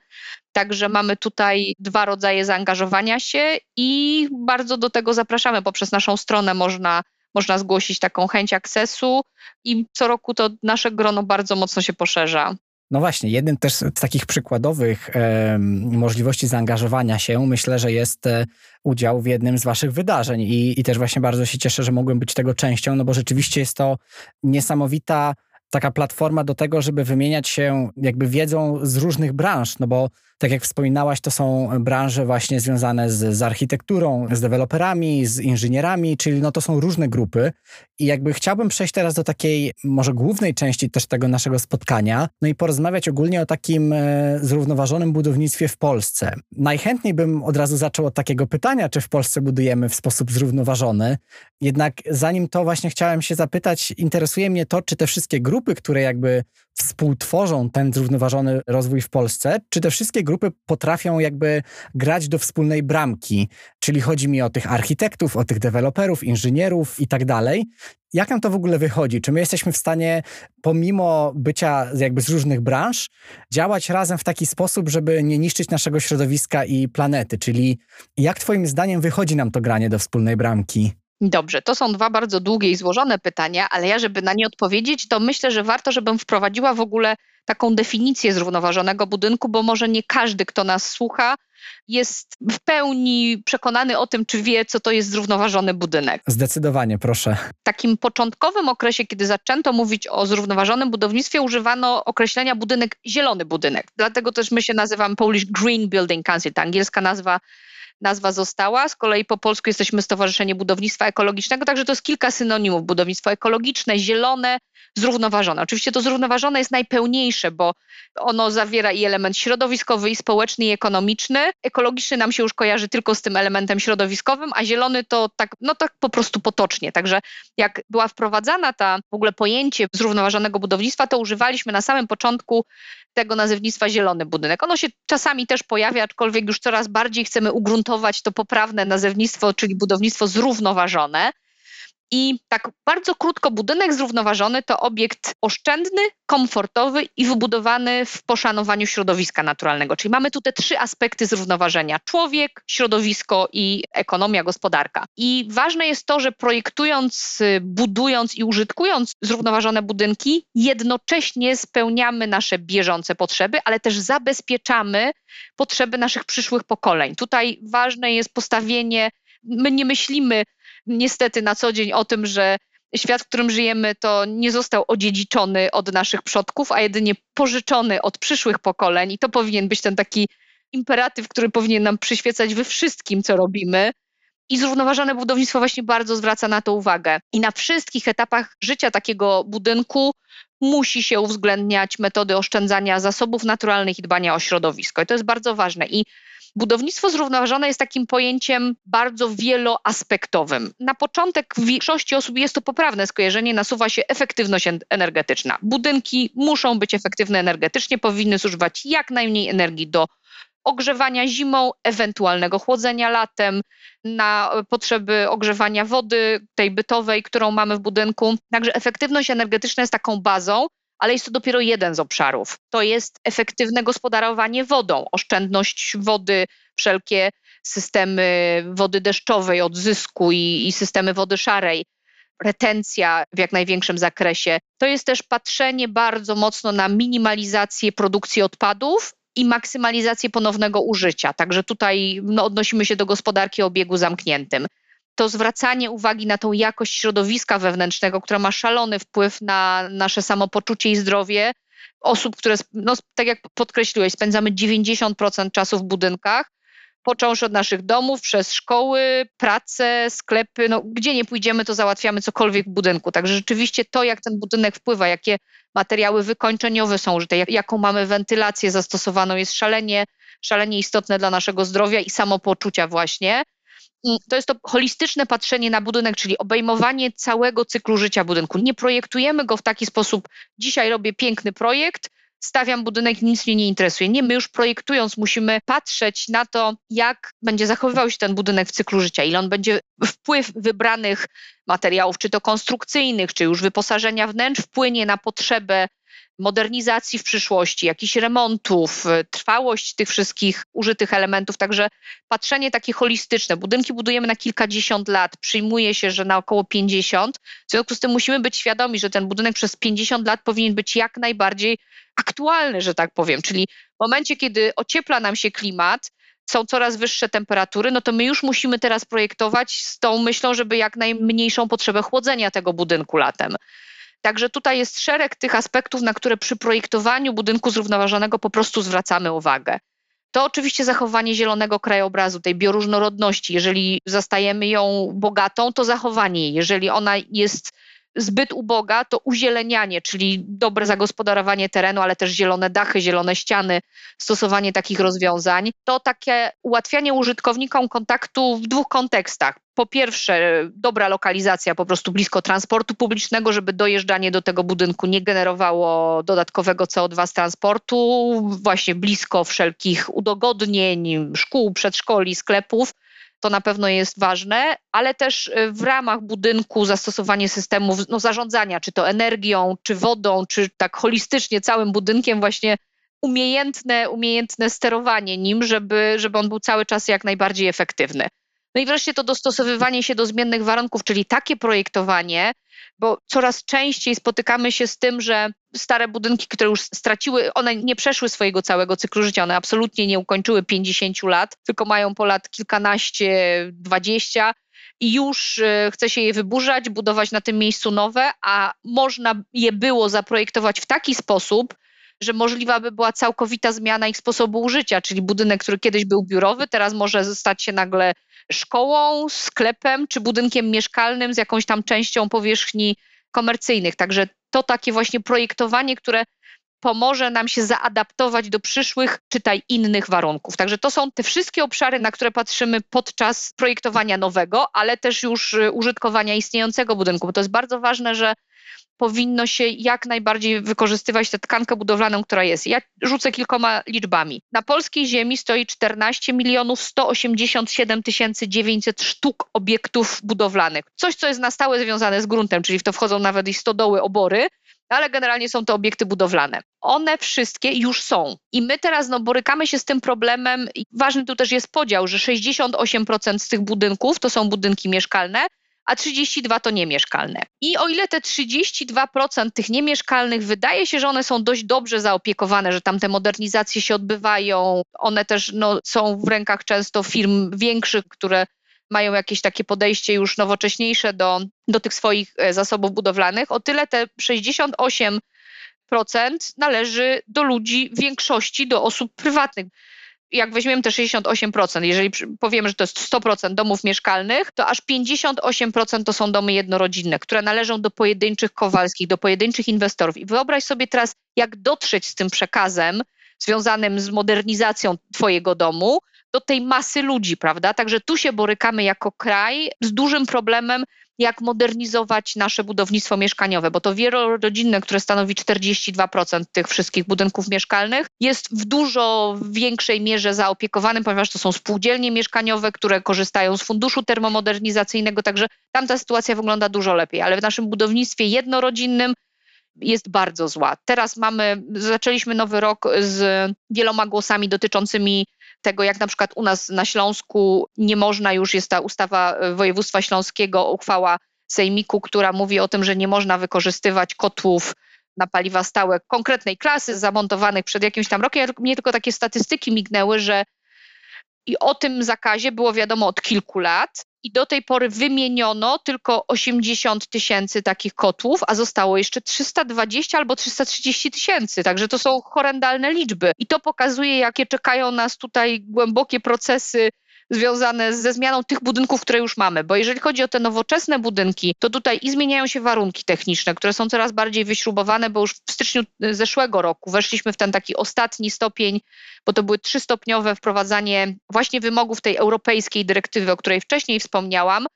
Także mamy tutaj dwa rodzaje zaangażowania się i bardzo do tego zapraszamy. Poprzez naszą stronę można, można zgłosić taką chęć akcesu i co roku to nasze grono bardzo mocno się poszerza. No właśnie, jednym też z takich przykładowych e, możliwości zaangażowania się myślę, że jest e, udział w jednym z Waszych wydarzeń I, i też właśnie bardzo się cieszę, że mogłem być tego częścią, no bo rzeczywiście jest to niesamowita taka platforma do tego, żeby wymieniać się jakby wiedzą z różnych branż, no bo tak jak wspominałaś, to są branże właśnie związane z, z architekturą, z deweloperami, z inżynierami, czyli no to są różne grupy. I jakby chciałbym przejść teraz do takiej może głównej części też tego naszego spotkania, no i porozmawiać ogólnie o takim e, zrównoważonym budownictwie w Polsce. Najchętniej bym od razu zaczął od takiego pytania, czy w Polsce budujemy w sposób zrównoważony. Jednak zanim to właśnie chciałem się zapytać, interesuje mnie to, czy te wszystkie grupy, które jakby współtworzą ten zrównoważony rozwój w Polsce, czy te wszystkie grupy potrafią jakby grać do wspólnej bramki, czyli chodzi mi o tych architektów, o tych deweloperów, inżynierów i tak dalej. Jak nam to w ogóle wychodzi? Czy my jesteśmy w stanie, pomimo bycia jakby z różnych branż, działać razem w taki sposób, żeby nie niszczyć naszego środowiska i planety? Czyli jak Twoim zdaniem wychodzi nam to granie do wspólnej bramki? Dobrze, to są dwa bardzo długie i złożone pytania, ale ja, żeby na nie odpowiedzieć, to myślę, że warto, żebym wprowadziła w ogóle taką definicję zrównoważonego budynku, bo może nie każdy, kto nas słucha, jest w pełni przekonany o tym, czy wie, co to jest zrównoważony budynek. Zdecydowanie, proszę. W takim początkowym okresie, kiedy zaczęto mówić o zrównoważonym budownictwie, używano określenia budynek zielony budynek. Dlatego też my się nazywamy Polish Green Building Council. Ta angielska nazwa nazwa została. Z kolei po polsku jesteśmy Stowarzyszenie Budownictwa Ekologicznego, także to jest kilka synonimów. Budownictwo ekologiczne, zielone, zrównoważone. Oczywiście to zrównoważone jest najpełniejsze, bo ono zawiera i element środowiskowy, i społeczny, i ekonomiczny. Ekologiczny nam się już kojarzy tylko z tym elementem środowiskowym, a zielony to tak, no tak po prostu potocznie. Także jak była wprowadzana ta w ogóle pojęcie zrównoważonego budownictwa, to używaliśmy na samym początku tego nazewnictwa zielony budynek. Ono się czasami też pojawia, aczkolwiek już coraz bardziej chcemy ugruntować to poprawne nazewnictwo, czyli budownictwo zrównoważone. I tak bardzo krótko, budynek zrównoważony to obiekt oszczędny, komfortowy i wybudowany w poszanowaniu środowiska naturalnego. Czyli mamy tutaj trzy aspekty zrównoważenia: człowiek, środowisko i ekonomia, gospodarka. I ważne jest to, że projektując, budując i użytkując zrównoważone budynki, jednocześnie spełniamy nasze bieżące potrzeby, ale też zabezpieczamy potrzeby naszych przyszłych pokoleń. Tutaj ważne jest postawienie my nie myślimy niestety na co dzień o tym, że świat, w którym żyjemy, to nie został odziedziczony od naszych przodków, a jedynie pożyczony od przyszłych pokoleń. I to powinien być ten taki imperatyw, który powinien nam przyświecać we wszystkim, co robimy. I zrównoważone budownictwo właśnie bardzo zwraca na to uwagę. I na wszystkich etapach życia takiego budynku musi się uwzględniać metody oszczędzania zasobów naturalnych i dbania o środowisko. I to jest bardzo ważne. I Budownictwo zrównoważone jest takim pojęciem bardzo wieloaspektowym. Na początek w większości osób jest to poprawne skojarzenie, nasuwa się efektywność energetyczna. Budynki muszą być efektywne energetycznie, powinny zużywać jak najmniej energii do ogrzewania zimą, ewentualnego chłodzenia latem, na potrzeby ogrzewania wody, tej bytowej, którą mamy w budynku. Także efektywność energetyczna jest taką bazą, ale jest to dopiero jeden z obszarów. To jest efektywne gospodarowanie wodą, oszczędność wody, wszelkie systemy wody deszczowej, odzysku i, i systemy wody szarej retencja w jak największym zakresie. To jest też patrzenie bardzo mocno na minimalizację produkcji odpadów i maksymalizację ponownego użycia. Także tutaj no, odnosimy się do gospodarki o obiegu zamkniętym to zwracanie uwagi na tą jakość środowiska wewnętrznego, która ma szalony wpływ na nasze samopoczucie i zdrowie osób, które, no, tak jak podkreśliłeś, spędzamy 90% czasu w budynkach, począwszy od naszych domów, przez szkoły, pracę, sklepy, no, gdzie nie pójdziemy, to załatwiamy cokolwiek w budynku. Także rzeczywiście to, jak ten budynek wpływa, jakie materiały wykończeniowe są użyte, jak, jaką mamy wentylację zastosowaną, jest szalenie szalenie istotne dla naszego zdrowia i samopoczucia właśnie. Mm, to jest to holistyczne patrzenie na budynek, czyli obejmowanie całego cyklu życia budynku. Nie projektujemy go w taki sposób, dzisiaj robię piękny projekt, stawiam budynek, nic mnie nie interesuje. Nie, my już projektując musimy patrzeć na to, jak będzie zachowywał się ten budynek w cyklu życia, ile on będzie wpływ wybranych materiałów, czy to konstrukcyjnych, czy już wyposażenia wnętrz wpłynie na potrzebę modernizacji w przyszłości, jakichś remontów, y, trwałość tych wszystkich użytych elementów. Także patrzenie takie holistyczne. Budynki budujemy na kilkadziesiąt lat, przyjmuje się, że na około 50. W związku z tym musimy być świadomi, że ten budynek przez 50 lat powinien być jak najbardziej aktualny, że tak powiem. Czyli w momencie, kiedy ociepla nam się klimat, są coraz wyższe temperatury, no to my już musimy teraz projektować z tą myślą, żeby jak najmniejszą potrzebę chłodzenia tego budynku latem. Także tutaj jest szereg tych aspektów, na które przy projektowaniu budynku zrównoważonego po prostu zwracamy uwagę. To oczywiście zachowanie zielonego krajobrazu, tej bioróżnorodności. Jeżeli zastajemy ją bogatą, to zachowanie jej. Jeżeli ona jest zbyt uboga, to uzielenianie, czyli dobre zagospodarowanie terenu, ale też zielone dachy, zielone ściany, stosowanie takich rozwiązań, to takie ułatwianie użytkownikom kontaktu w dwóch kontekstach. Po pierwsze, dobra lokalizacja po prostu blisko transportu publicznego, żeby dojeżdżanie do tego budynku nie generowało dodatkowego CO2 z transportu, właśnie blisko wszelkich udogodnień, szkół, przedszkoli, sklepów to na pewno jest ważne, ale też y, w ramach budynku zastosowanie systemów no, zarządzania, czy to energią, czy wodą, czy tak holistycznie całym budynkiem, właśnie umiejętne, umiejętne sterowanie nim, żeby, żeby on był cały czas jak najbardziej efektywny. No i wreszcie to dostosowywanie się do zmiennych warunków, czyli takie projektowanie, bo coraz częściej spotykamy się z tym, że stare budynki, które już straciły, one nie przeszły swojego całego cyklu życia, one absolutnie nie ukończyły 50 lat, tylko mają po lat kilkanaście, dwadzieścia i już e, chce się je wyburzać, budować na tym miejscu nowe, a można je było zaprojektować w taki sposób, że możliwa by była całkowita zmiana ich sposobu użycia, czyli budynek, który kiedyś był biurowy, teraz może stać się nagle szkołą, sklepem czy budynkiem mieszkalnym z jakąś tam częścią powierzchni komercyjnych. Także to takie właśnie projektowanie, które pomoże nam się zaadaptować do przyszłych, czytaj innych warunków. Także to są te wszystkie obszary, na które patrzymy podczas projektowania nowego, ale też już y, użytkowania istniejącego budynku, bo to jest bardzo ważne, że powinno się jak najbardziej wykorzystywać tę tkankę budowlaną, która jest. Ja rzucę kilkoma liczbami. Na polskiej ziemi stoi 14 milionów 187 tysięcy 900 sztuk obiektów budowlanych. Coś, co jest na stałe związane z gruntem, czyli w to wchodzą nawet i stodoły, obory, ale generalnie są to obiekty budowlane. One wszystkie już są. I my teraz no, borykamy się z tym problemem. Ważny tu też jest podział, że 68% z tych budynków to są budynki mieszkalne, a 32 to niemieszkalne. I o ile te 32% tych niemieszkalnych wydaje się, że one są dość dobrze zaopiekowane, że tam te modernizacje się odbywają, one też no, są w rękach często firm większych, które mają jakieś takie podejście już nowocześniejsze do, do tych swoich e, zasobów budowlanych, o tyle te 68 należy do ludzi w większości, do osób prywatnych jak weźmiemy te 68%, jeżeli powiemy, że to jest 100% domów mieszkalnych, to aż 58% to są domy jednorodzinne, które należą do pojedynczych Kowalskich, do pojedynczych inwestorów. I wyobraź sobie teraz, jak dotrzeć z tym przekazem związanym z modernizacją Twojego domu do tej masy ludzi, prawda? Także tu się borykamy jako kraj z dużym problemem jak modernizować nasze budownictwo mieszkaniowe, bo to wielorodzinne, które stanowi 42% tych wszystkich budynków mieszkalnych, jest w dużo większej mierze zaopiekowanym, ponieważ to są spółdzielnie mieszkaniowe, które korzystają z funduszu termomodernizacyjnego, także tam ta sytuacja wygląda dużo lepiej, ale w naszym budownictwie jednorodzinnym jest bardzo zła. Teraz mamy, zaczęliśmy nowy rok z wieloma głosami dotyczącymi tego, jak na przykład u nas na Śląsku nie można już, jest ta ustawa e, województwa śląskiego, uchwała sejmiku, która mówi o tym, że nie można wykorzystywać kotłów na paliwa stałe konkretnej klasy zamontowanych przed jakimś tam rokiem. Mnie tylko takie statystyki mignęły, że i o tym zakazie było wiadomo od kilku lat i do tej pory wymieniono tylko 80 tysięcy takich kotłów, a zostało jeszcze 320 albo 330 tysięcy. Także to są horrendalne liczby. I to pokazuje, jakie czekają nas tutaj głębokie procesy związane ze zmianą tych budynków, które już mamy, bo jeżeli chodzi o te nowoczesne budynki, to tutaj i zmieniają się warunki techniczne, które są coraz bardziej wyśrubowane, bo już w styczniu zeszłego roku weszliśmy w ten taki ostatni stopień, bo to były trzystopniowe wprowadzanie właśnie wymogów tej europejskiej dyrektywy, o której wcześniej wspomniałam,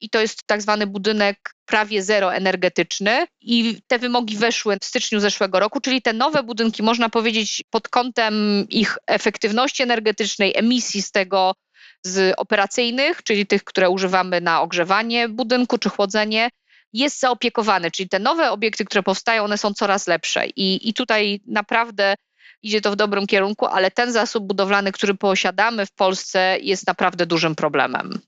i to jest tak zwany budynek prawie zero energetyczny. I te wymogi weszły w styczniu zeszłego roku, czyli te nowe budynki można powiedzieć pod kątem ich efektywności energetycznej, emisji z tego z operacyjnych, czyli tych, które używamy na ogrzewanie budynku czy chłodzenie, jest zaopiekowany, czyli te nowe obiekty, które powstają, one są coraz lepsze i, i tutaj naprawdę idzie to w dobrym kierunku, ale ten zasób budowlany, który posiadamy w Polsce jest naprawdę dużym problemem.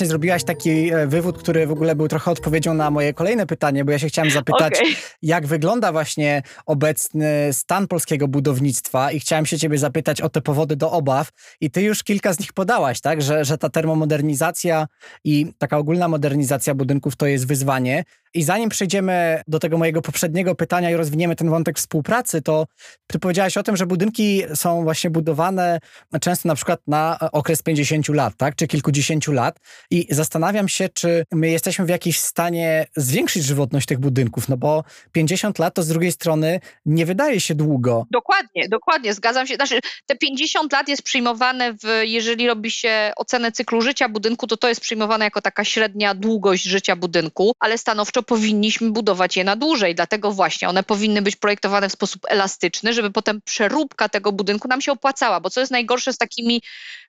Właśnie zrobiłaś taki e, wywód, który w ogóle był trochę odpowiedzią na moje kolejne pytanie, bo ja się chciałem zapytać, okay. jak wygląda właśnie obecny stan polskiego budownictwa i chciałem się ciebie zapytać o te powody do obaw i ty już kilka z nich podałaś, tak, że, że ta termomodernizacja i taka ogólna modernizacja budynków to jest wyzwanie. I zanim przejdziemy do tego mojego poprzedniego pytania i rozwiniemy ten wątek współpracy, to ty powiedziałaś o tym, że budynki są właśnie budowane często na przykład na okres 50 lat, tak, czy kilkudziesięciu lat. I zastanawiam się, czy my jesteśmy w jakimś stanie zwiększyć żywotność tych budynków, no bo 50 lat to z drugiej strony nie wydaje się długo. Dokładnie, dokładnie, zgadzam się. Znaczy, te 50 lat jest przyjmowane, w, jeżeli robi się ocenę cyklu życia budynku, to to jest przyjmowane jako taka średnia długość życia budynku, ale stanowczo powinniśmy budować je na dłużej, dlatego właśnie one powinny być projektowane w sposób elastyczny, żeby potem przeróbka tego budynku nam się opłacała, bo co jest najgorsze z takimi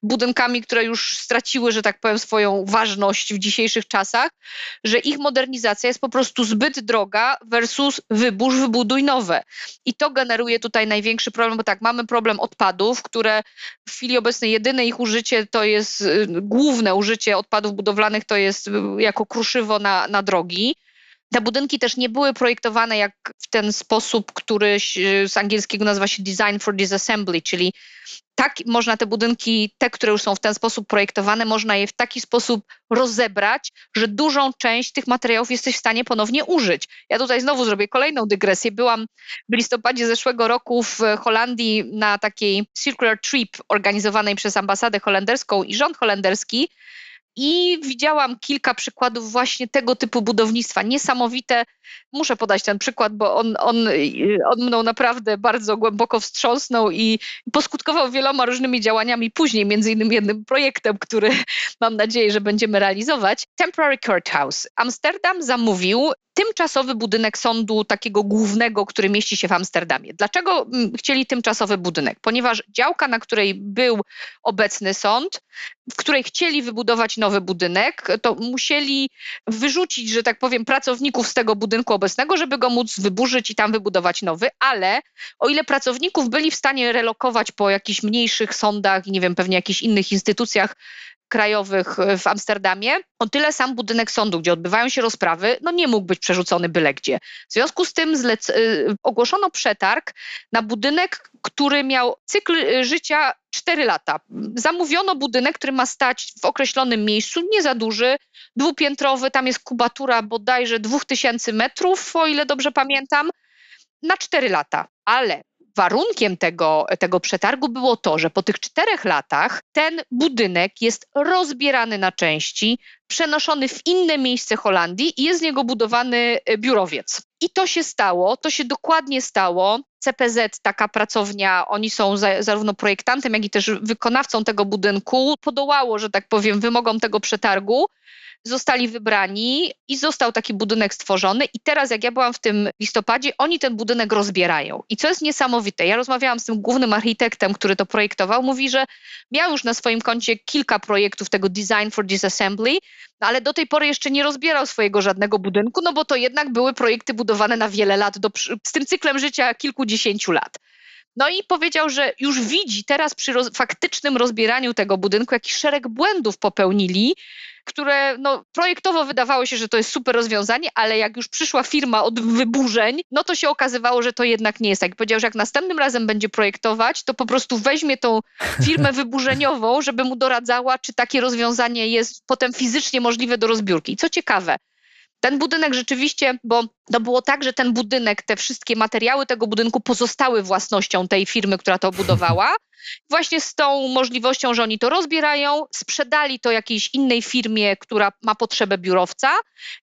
budynkami, które już straciły, że tak powiem, swoją ważność w dzisiejszych czasach, że ich modernizacja jest po prostu zbyt droga versus wybórz, wybuduj nowe. I to generuje tutaj największy problem, bo tak, mamy problem odpadów, które w chwili obecnej jedyne ich użycie to jest, y, główne użycie odpadów budowlanych to jest y, jako kruszywo na, na drogi. Te budynki też nie były projektowane jak w ten sposób, który z angielskiego nazywa się design for disassembly, czyli tak można te budynki, te, które już są w ten sposób projektowane, można je w taki sposób rozebrać, że dużą część tych materiałów jesteś w stanie ponownie użyć. Ja tutaj znowu zrobię kolejną dygresję. Byłam w listopadzie zeszłego roku w Holandii na takiej circular trip organizowanej przez ambasadę holenderską i rząd holenderski i widziałam kilka przykładów właśnie tego typu budownictwa. Niesamowite. Muszę podać ten przykład, bo on, on, on mną naprawdę bardzo głęboko wstrząsnął i poskutkował wieloma różnymi działaniami później, między innymi jednym projektem, który mam nadzieję, że będziemy realizować. Temporary Courthouse. Amsterdam zamówił tymczasowy budynek sądu takiego głównego, który mieści się w Amsterdamie. Dlaczego mm, chcieli tymczasowy budynek? Ponieważ działka, na której był obecny sąd, w której chcieli wybudować nowy budynek, to musieli wyrzucić, że tak powiem, pracowników z tego budynku obecnego, żeby go móc wyburzyć i tam wybudować nowy, ale o ile pracowników byli w stanie relokować po jakichś mniejszych sądach nie wiem, pewnie jakichś innych instytucjach krajowych e, w Amsterdamie, o tyle sam budynek sądu, gdzie odbywają się rozprawy, no nie mógł być przerzucony byle gdzie. W związku z tym zlec- e, ogłoszono przetarg na budynek, który miał cykl e, życia 4 lata. Zamówiono budynek, który ma stać w określonym miejscu, nie za duży, dwupiętrowy, tam jest kubatura bodajże 2000 metrów, o ile dobrze pamiętam, na 4 lata. Ale warunkiem tego, tego przetargu było to, że po tych czterech latach ten budynek jest rozbierany na części, przenoszony w inne miejsce Holandii i jest z niego budowany e, biurowiec. I to się stało, to się dokładnie stało. CPZ, taka pracownia, oni są za, zarówno projektantem, jak i też wykonawcą tego budynku, podołało, że tak powiem, wymogom tego przetargu zostali wybrani i został taki budynek stworzony. I teraz, jak ja byłam w tym listopadzie, oni ten budynek rozbierają. I co jest niesamowite, ja rozmawiałam z tym głównym architektem, który to projektował, mówi, że miał już na swoim koncie kilka projektów tego Design for Disassembly, no ale do tej pory jeszcze nie rozbierał swojego żadnego budynku, no bo to jednak były projekty budowane na wiele lat, do, z tym cyklem życia kilkudziesięciu lat. No i powiedział, że już widzi teraz przy roz, faktycznym rozbieraniu tego budynku, jakiś szereg błędów popełnili, które no, projektowo wydawało się, że to jest super rozwiązanie, ale jak już przyszła firma od wyburzeń, no to się okazywało, że to jednak nie jest tak. Powiedział, że jak następnym razem będzie projektować, to po prostu weźmie tą firmę wyburzeniową, żeby mu doradzała, czy takie rozwiązanie jest potem fizycznie możliwe do rozbiórki. I co ciekawe, Ten budynek rzeczywiście, bo to było tak, że ten budynek, te wszystkie materiały tego budynku pozostały własnością tej firmy, która to budowała. Właśnie z tą możliwością, że oni to rozbierają, sprzedali to jakiejś innej firmie, która ma potrzebę biurowca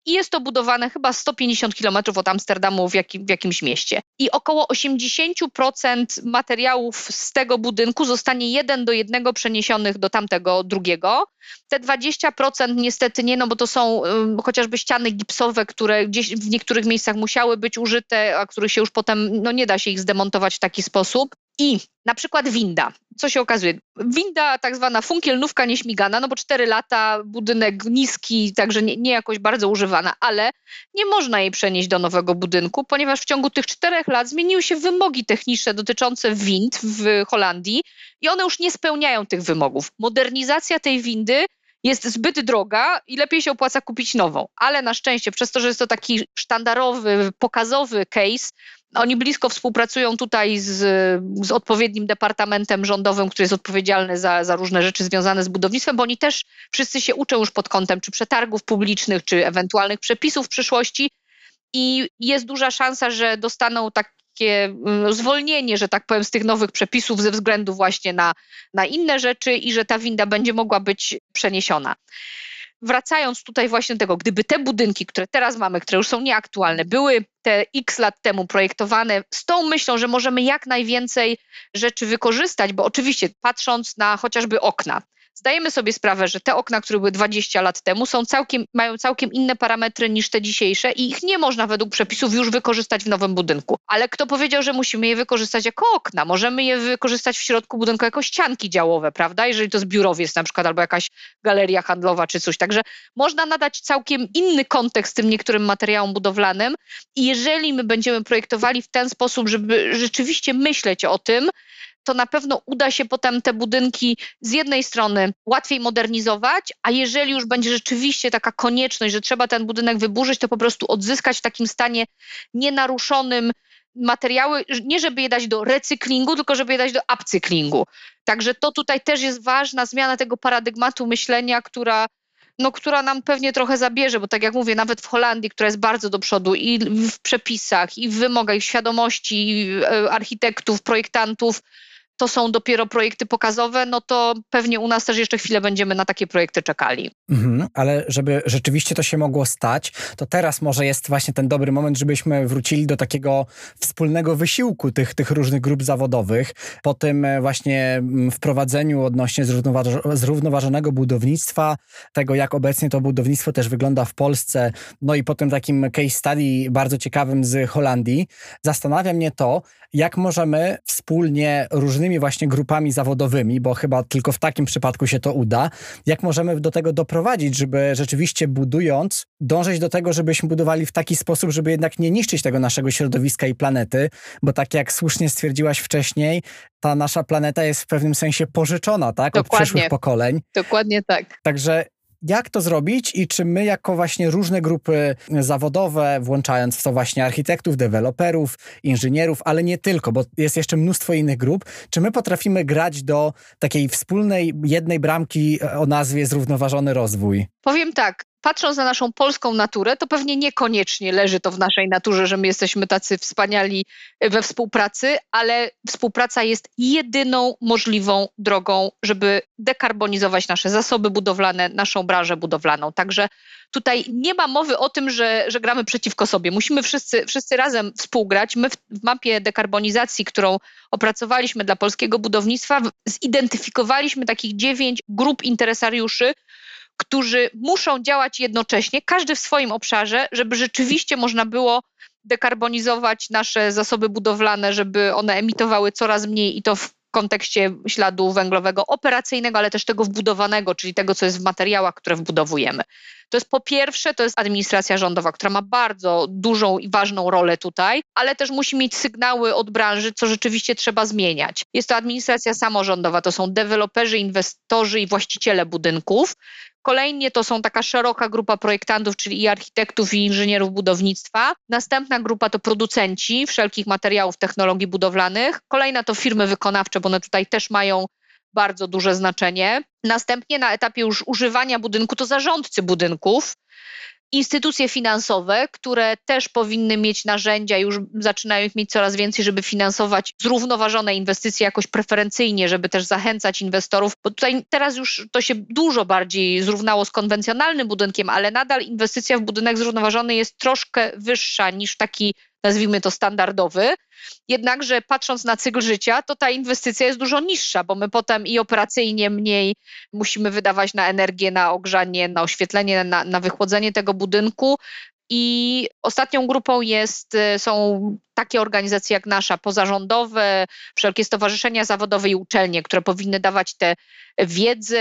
i jest to budowane chyba 150 kilometrów od Amsterdamu w, jakim, w jakimś mieście. I około 80% materiałów z tego budynku zostanie jeden do jednego przeniesionych do tamtego drugiego. Te 20% niestety nie, no bo to są um, chociażby ściany gipsowe, które gdzieś w niektórych miejscach musiały być użyte, a których się już potem, no nie da się ich zdemontować w taki sposób. I na przykład winda. Co się okazuje? Winda tak zwana funkielnówka nieśmigana, no bo 4 lata, budynek niski, także nie, nie, jakoś bardzo używana, ale nie można jej przenieść do nowego budynku, ponieważ w ciągu tych 4 lat zmieniły się wymogi techniczne dotyczące wind w Holandii i one już nie spełniają tych wymogów. Modernizacja tej windy jest zbyt droga i lepiej się opłaca kupić nową. Ale na szczęście, przez to, że jest to taki sztandarowy, pokazowy case, oni blisko współpracują tutaj z, z odpowiednim departamentem rządowym, który jest odpowiedzialny za, za różne rzeczy związane z budownictwem, bo oni też wszyscy się uczą już pod kątem czy przetargów publicznych, czy ewentualnych przepisów w przyszłości. I jest duża szansa, że dostaną takie mm, zwolnienie, że tak powiem, z tych nowych przepisów ze względu właśnie na, na inne rzeczy i że ta winda będzie mogła być przeniesiona. Wracając tutaj właśnie do tego, gdyby te budynki, które teraz mamy, które już są nieaktualne, były te x lat temu projektowane z tą myślą, że możemy jak najwięcej rzeczy wykorzystać, bo oczywiście patrząc na chociażby okna, zdajemy sobie sprawę, że te okna, które były 20 lat temu, są całkiem, mają całkiem inne parametry niż te dzisiejsze i ich nie można według przepisów już wykorzystać w nowym budynku. Ale kto powiedział, że musimy je wykorzystać jako okna? Możemy je wykorzystać w środku budynku jako ścianki działowe, prawda? Jeżeli to jest biurowiec na przykład albo jakaś galeria handlowa czy coś. Także można nadać całkiem inny kontekst tym niektórym materiałom budowlanym i jeżeli my będziemy projektowali w ten sposób, żeby rzeczywiście myśleć o tym, to na pewno uda się potem te budynki z jednej strony łatwiej modernizować, a jeżeli już będzie rzeczywiście taka konieczność, że trzeba ten budynek wyburzyć, to po prostu odzyskać w takim stanie nienaruszonym materiały, nie żeby je dać do recyklingu, tylko żeby je dać do upcyklingu. Także to tutaj też jest ważna zmiana tego paradygmatu myślenia, która no, która nam pewnie trochę zabierze, bo tak jak mówię, nawet w Holandii, która jest bardzo do przodu i w przepisach, i w wymogach, i w świadomości e, architektów, projektantów, to są dopiero projekty pokazowe, no to pewnie u nas też jeszcze chwilę będziemy na takie projekty czekali. Mhm, ale żeby rzeczywiście to się mogło stać, to teraz może jest właśnie ten dobry moment, żebyśmy wrócili do takiego wspólnego wysiłku tych, tych różnych grup zawodowych po tym e, właśnie mm, wprowadzeniu odnośnie zrównoważonego budownictwa, tego jak obecnie to budownictwo też wygląda w Polsce, no i po tym takim case study bardzo ciekawym z Holandii. Zastanawia mnie to, jak możemy wspólnie różnymi właśnie grupami zawodowymi, bo chyba tylko w takim przypadku się to uda, jak możemy do tego doprowadzić, żeby rzeczywiście budując, dążyć do tego, żebyśmy budowali w taki sposób, żeby jednak nie niszczyć tego naszego środowiska i planety, bo tak jak słusznie stwierdziłaś wcześniej, ta nasza planeta jest w pewnym sensie pożyczona, tak? Od Dokładnie. przyszłych pokoleń. Dokładnie tak. Także jak to zrobić i czy my, jako właśnie różne grupy zawodowe, włączając w to właśnie architektów, deweloperów, inżynierów, ale nie tylko, bo jest jeszcze mnóstwo innych grup, czy my potrafimy grać do takiej wspólnej jednej bramki o nazwie zrównoważony rozwój? Powiem tak, patrząc na naszą polską naturę, to pewnie niekoniecznie leży to w naszej naturze, że my jesteśmy tacy wspaniali we współpracy, ale współpraca jest jedyną możliwą drogą, żeby dekarbonizować nasze zasoby budowlane, naszą branżę budowlaną. Także tutaj nie ma mowy o tym, że, że gramy przeciwko sobie. Musimy wszyscy, wszyscy razem współgrać. My w, w mapie dekarbonizacji, którą opracowaliśmy dla polskiego budownictwa, zidentyfikowaliśmy takich dziewięć grup interesariuszy, którzy muszą działać jednocześnie, każdy w swoim obszarze, żeby rzeczywiście można było dekarbonizować nasze zasoby budowlane, żeby one emitowały coraz mniej i to w kontekście śladu węglowego operacyjnego, ale też tego wbudowanego, czyli tego, co jest w materiałach, które wbudowujemy. To jest po pierwsze, to jest administracja rządowa, która ma bardzo dużą i ważną rolę tutaj, ale też musi mieć sygnały od branży, co rzeczywiście trzeba zmieniać. Jest to administracja samorządowa, to są deweloperzy, inwestorzy i właściciele budynków, Kolejnie to są taka szeroka grupa projektantów, czyli i architektów, i inżynierów budownictwa. Następna grupa to producenci wszelkich materiałów, technologii budowlanych. Kolejna to firmy wykonawcze, bo one tutaj też mają bardzo duże znaczenie. Następnie na etapie już używania budynku to zarządcy budynków, instytucje finansowe, które też powinny mieć narzędzia, już zaczynają ich mieć coraz więcej, żeby finansować zrównoważone inwestycje jakoś preferencyjnie, żeby też zachęcać inwestorów, bo tutaj teraz już to się dużo bardziej zrównało z konwencjonalnym budynkiem, ale nadal inwestycja w budynek zrównoważony jest troszkę wyższa niż taki nazwijmy to standardowy. Jednakże patrząc na cykl życia, to ta inwestycja jest dużo niższa, bo my potem i operacyjnie mniej musimy wydawać na energię, na ogrzanie, na oświetlenie, na, na wychłodzenie tego budynku. I ostatnią grupą jest, y, są takie organizacje jak nasza, pozarządowe, wszelkie stowarzyszenia zawodowe i uczelnie, które powinny dawać tę wiedzę,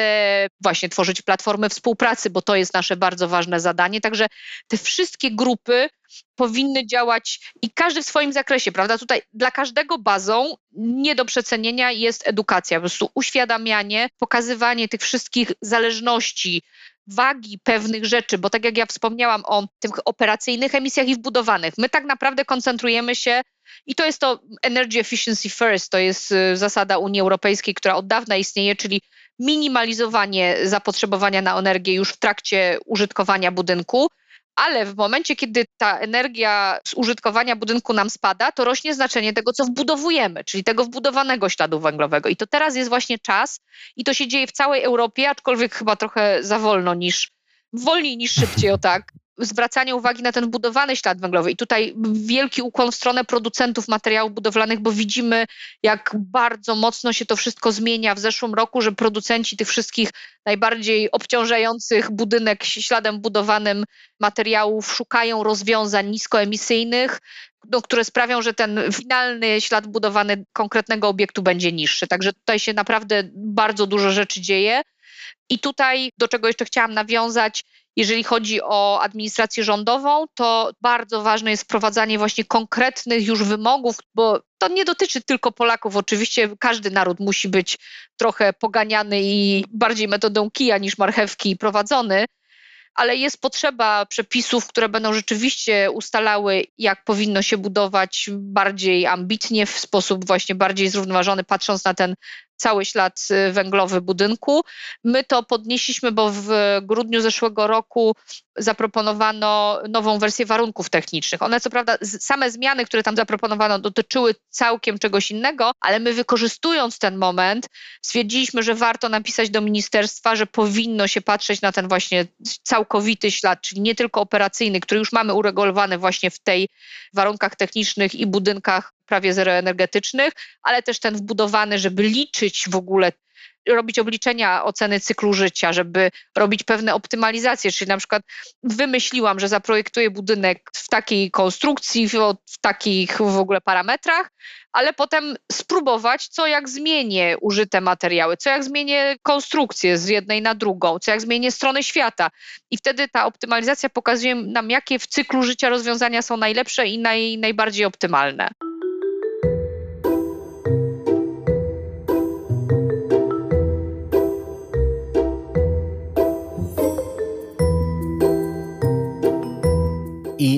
właśnie tworzyć platformy współpracy, bo to jest nasze bardzo ważne zadanie. Także te wszystkie grupy powinny działać i każdy w swoim zakresie, prawda? Tutaj dla każdego bazą nie do przecenienia jest edukacja, po prostu uświadamianie, pokazywanie tych wszystkich zależności, wagi pewnych rzeczy, bo tak jak ja wspomniałam o tych operacyjnych emisjach i wbudowanych, my tak naprawdę koncentrujemy się i to jest to Energy Efficiency First, to jest y, zasada Unii Europejskiej, która od dawna istnieje, czyli minimalizowanie zapotrzebowania na energię już w trakcie użytkowania budynku ale w momencie, kiedy ta energia z użytkowania budynku nam spada, to rośnie znaczenie tego, co wbudowujemy, czyli tego wbudowanego śladu węglowego. I to teraz jest właśnie czas i to się dzieje w całej Europie, aczkolwiek chyba trochę za wolno niż, wolniej niż szybciej, o tak zwracania uwagi na ten budowany ślad węglowy. I tutaj wielki ukłon w stronę producentów materiałów budowlanych, bo widzimy, jak bardzo mocno się to wszystko zmienia w zeszłym roku, że producenci tych wszystkich najbardziej obciążających budynek śladem budowanym materiałów szukają rozwiązań niskoemisyjnych, no, które sprawią, że ten finalny ślad budowany konkretnego obiektu będzie niższy. Także tutaj się naprawdę bardzo dużo rzeczy dzieje. I tutaj, do czego jeszcze chciałam nawiązać, jeżeli chodzi o administrację rządową, to bardzo ważne jest wprowadzanie właśnie konkretnych już wymogów, bo to nie dotyczy tylko Polaków. Oczywiście każdy naród musi być trochę poganiany i bardziej metodą kija niż marchewki prowadzony, ale jest potrzeba przepisów, które będą rzeczywiście ustalały, jak powinno się budować bardziej ambitnie, w sposób właśnie bardziej zrównoważony, patrząc na ten cały ślad y, węglowy budynku. My to podnieśliśmy, bo w grudniu zeszłego roku zaproponowano nową wersję warunków technicznych. One co prawda, same zmiany, które tam zaproponowano, dotyczyły całkiem czegoś innego, ale my wykorzystując ten moment, stwierdziliśmy, że warto napisać do ministerstwa, że powinno się patrzeć na ten właśnie całkowity ślad, czyli nie tylko operacyjny, który już mamy uregulowany właśnie w tej warunkach technicznych i budynkach prawie zeroenergetycznych, ale też ten wbudowany, żeby liczyć w ogóle robić obliczenia oceny cyklu życia, żeby robić pewne optymalizacje, czyli na przykład wymyśliłam, że zaprojektuję budynek w takiej konstrukcji, w, takich w ogóle parametrach, ale potem spróbować, co jak zmienię użyte materiały, co jak zmienię konstrukcję z jednej na drugą, co jak zmienię stronę świata. I wtedy ta optymalizacja pokazuje nam, jakie w cyklu życia rozwiązania są najlepsze i naj, najbardziej optymalne.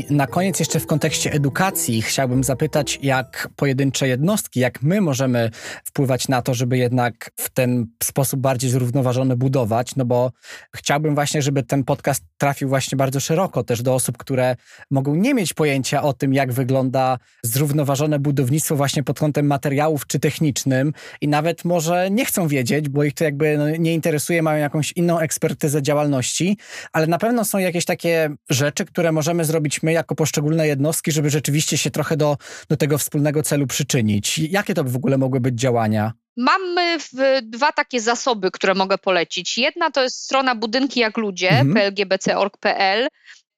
Na koniec jeszcze w kontekście edukacji chciałbym zapytać, jak pojedyncze jednostki, jak my możemy wpływać na to, żeby jednak w ten sposób bardziej zrównoważony budować, no bo chciałbym właśnie, żeby ten podcast trafił właśnie bardzo szeroko też do osób, które mogą nie mieć pojęcia o tym, jak wygląda zrównoważone budownictwo właśnie pod kątem materiałów czy technicznym i nawet może nie chcą wiedzieć, bo ich to jakby no, nie interesuje, mają jakąś inną ekspertyzę działalności, ale na pewno są jakieś takie rzeczy, które możemy zrobić my jako poszczególne jednostki, żeby rzeczywiście się trochę do, do tego wspólnego celu przyczynić? Jakie to w ogóle mogły być działania? Mamy dwa takie zasoby, które mogę polecić. Jedna to jest strona Budynki jak Ludzie, mhm. plgbc.org.pl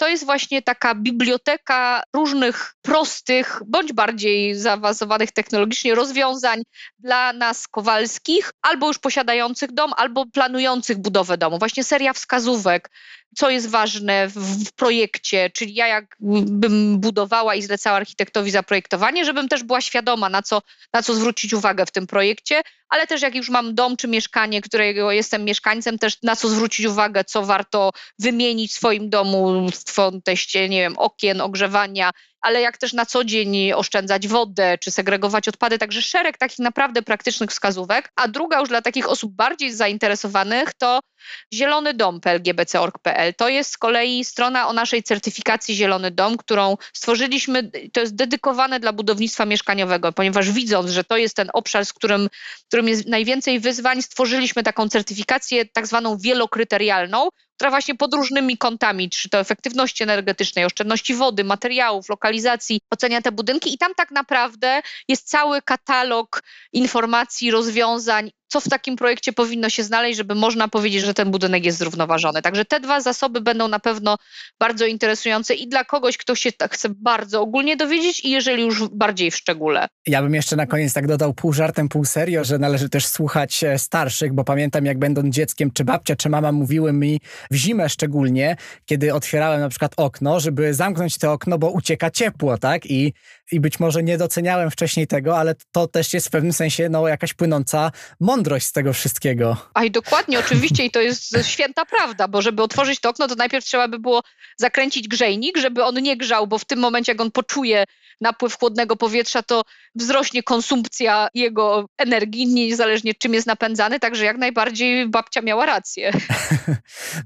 to jest właśnie taka biblioteka różnych prostych, bądź bardziej zaawansowanych technologicznie rozwiązań dla nas kowalskich, albo już posiadających dom, albo planujących budowę domu. Właśnie seria wskazówek, co jest ważne w, w projekcie, czyli ja jakbym budowała i zlecała architektowi zaprojektowanie, żebym też była świadoma, na co, na co zwrócić uwagę w tym projekcie, ale też jak już mam dom czy mieszkanie, którego jestem mieszkańcem, też na co zwrócić uwagę, co warto wymienić w swoim domu w kontekście, nie wiem, okien, ogrzewania, ale jak też na co dzień oszczędzać wodę, czy segregować odpady, także szereg takich naprawdę praktycznych wskazówek. A druga już dla takich osób bardziej zainteresowanych to Zielony Dom lgbc.org.pl. To jest z kolei strona o naszej certyfikacji Zielony Dom, którą stworzyliśmy. To jest dedykowane dla budownictwa mieszkaniowego, ponieważ widząc, że to jest ten obszar, z którym, którym jest najwięcej wyzwań, stworzyliśmy taką certyfikację tak zwaną wielokryterialną, która właśnie pod różnymi kątami, czy to efektywności energetycznej, oszczędności wody, materiałów, lokalizacji, ocenia te budynki i tam tak naprawdę jest cały katalog informacji, rozwiązań co w takim projekcie powinno się znaleźć, żeby można powiedzieć, że ten budynek jest zrównoważony. Także te dwa zasoby będą na pewno bardzo interesujące i dla kogoś, kto się tak chce bardzo ogólnie dowiedzieć i jeżeli już bardziej w szczególe. Ja bym jeszcze na koniec tak dodał pół żartem, pół serio, że należy też słuchać e, starszych, bo pamiętam jak będąc dzieckiem, czy babcia, czy mama mówiły mi w zimę szczególnie, kiedy otwierałem na przykład okno, żeby zamknąć to okno, bo ucieka ciepło, tak? I, i być może nie doceniałem wcześniej tego, ale to też jest w pewnym sensie no, jakaś płynąca mądrość mądrość z tego wszystkiego. A i dokładnie, oczywiście, i to jest święta prawda, bo żeby otworzyć to okno, to najpierw trzeba by było zakręcić grzejnik, żeby on nie grzał, bo w tym momencie, jak on poczuje napływ chłodnego powietrza, to wzrośnie konsumpcja jego energii, niezależnie czym jest napędzany, także jak najbardziej babcia miała rację.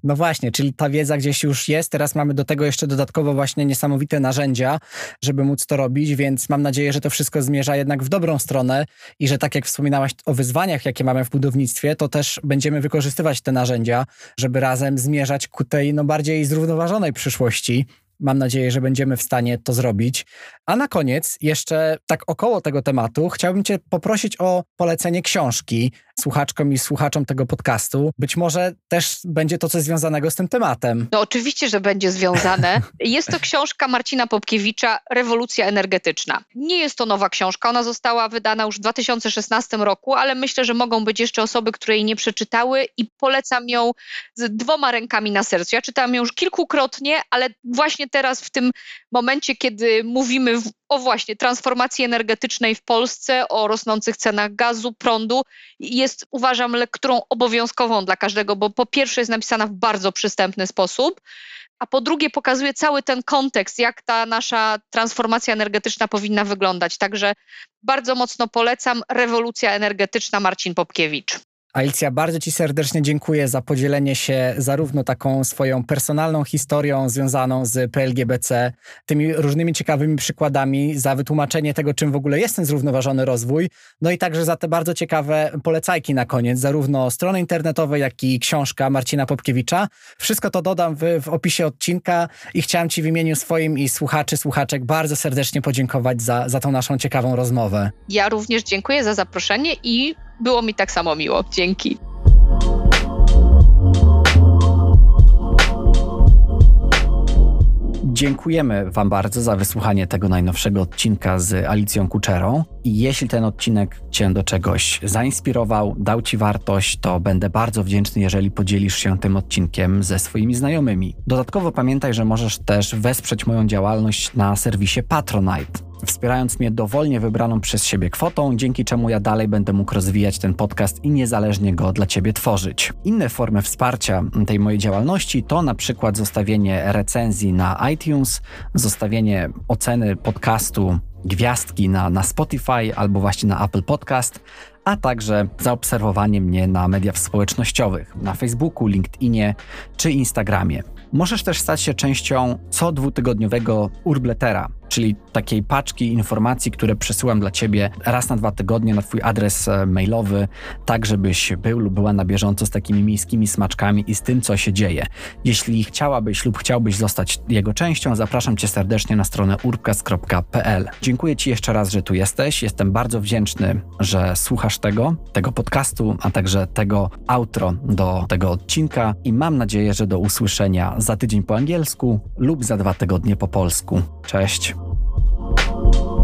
No właśnie, czyli ta wiedza gdzieś już jest, teraz mamy do tego jeszcze dodatkowo właśnie niesamowite narzędzia, żeby móc to robić, więc mam nadzieję, że to wszystko zmierza jednak w dobrą stronę i że tak jak wspominałaś o wyzwaniach, jakie mamy w budownictwie, to też będziemy wykorzystywać te narzędzia, żeby razem zmierzać ku tej no, bardziej zrównoważonej przyszłości. Mam nadzieję, że będziemy w stanie to zrobić. A na koniec, jeszcze tak około tego tematu, chciałbym Cię poprosić o polecenie książki słuchaczkom i słuchaczom tego podcastu. Być może też będzie to coś związanego z tym tematem. No oczywiście, że będzie związane. Jest to książka Marcina Popkiewicza Rewolucja energetyczna. Nie jest to nowa książka, ona została wydana już w 2016 roku, ale myślę, że mogą być jeszcze osoby, które jej nie przeczytały i polecam ją z dwoma rękami na sercu. Ja czytałam ją już kilkukrotnie, ale właśnie teraz w tym momencie, kiedy mówimy w, o właśnie transformacji energetycznej w Polsce, o rosnących cenach gazu, prądu, jest uważam lekturą obowiązkową dla każdego, bo po pierwsze jest napisana w bardzo przystępny sposób, a po drugie pokazuje cały ten kontekst, jak ta nasza transformacja energetyczna powinna wyglądać. Także bardzo mocno polecam Rewolucja energetyczna Marcin Popkiewicz. Alicja, bardzo Ci serdecznie dziękuję za podzielenie się zarówno taką swoją personalną historią związaną z PLGBC, tymi różnymi ciekawymi przykładami, za wytłumaczenie tego, czym w ogóle jest ten zrównoważony rozwój, no i także za te bardzo ciekawe polecajki na koniec, zarówno strony internetowe, jak i książka Marcina Popkiewicza. Wszystko to dodam w, w opisie odcinka i chciałem Ci w imieniu swoim i słuchaczy, słuchaczek bardzo serdecznie podziękować za, za tą naszą ciekawą rozmowę. Ja również dziękuję za zaproszenie i było mi tak samo miło. Dzięki. Dziękujemy Wam bardzo za wysłuchanie tego najnowszego odcinka z Alicją Kuczerą. I jeśli ten odcinek Cię do czegoś zainspirował, dał Ci wartość, to będę bardzo wdzięczny, jeżeli podzielisz się tym odcinkiem ze swoimi znajomymi. Dodatkowo pamiętaj, że możesz też wesprzeć moją działalność na serwisie Patronite wspierając mnie dowolnie wybraną przez siebie kwotą, dzięki czemu ja dalej będę mógł rozwijać ten podcast i niezależnie go dla Ciebie tworzyć. Inne formy wsparcia tej mojej działalności to na przykład zostawienie recenzji na iTunes, zostawienie oceny podcastu gwiazdki na, na Spotify albo właśnie na Apple Podcast, a także zaobserwowanie mnie na mediach społecznościowych, na Facebooku, LinkedInie czy Instagramie. Możesz też stać się częścią co dwutygodniowego Urbletera, czyli takiej paczki informacji, które przesyłam dla Ciebie raz na dwa tygodnie na Twój adres e, mailowy, tak żebyś był lub była na bieżąco z takimi miejskimi smaczkami i z tym, co się dzieje. Jeśli chciałabyś lub chciałbyś zostać jego częścią, zapraszam Cię serdecznie na stronę urbcast.pl. Dziękuję Ci jeszcze raz, że tu jesteś. Jestem bardzo wdzięczny, że słuchasz tego, tego podcastu, a także tego outro do tego odcinka i mam nadzieję, że do usłyszenia za tydzień po angielsku lub za dwa tygodnie po polsku. Cześć! Whoa.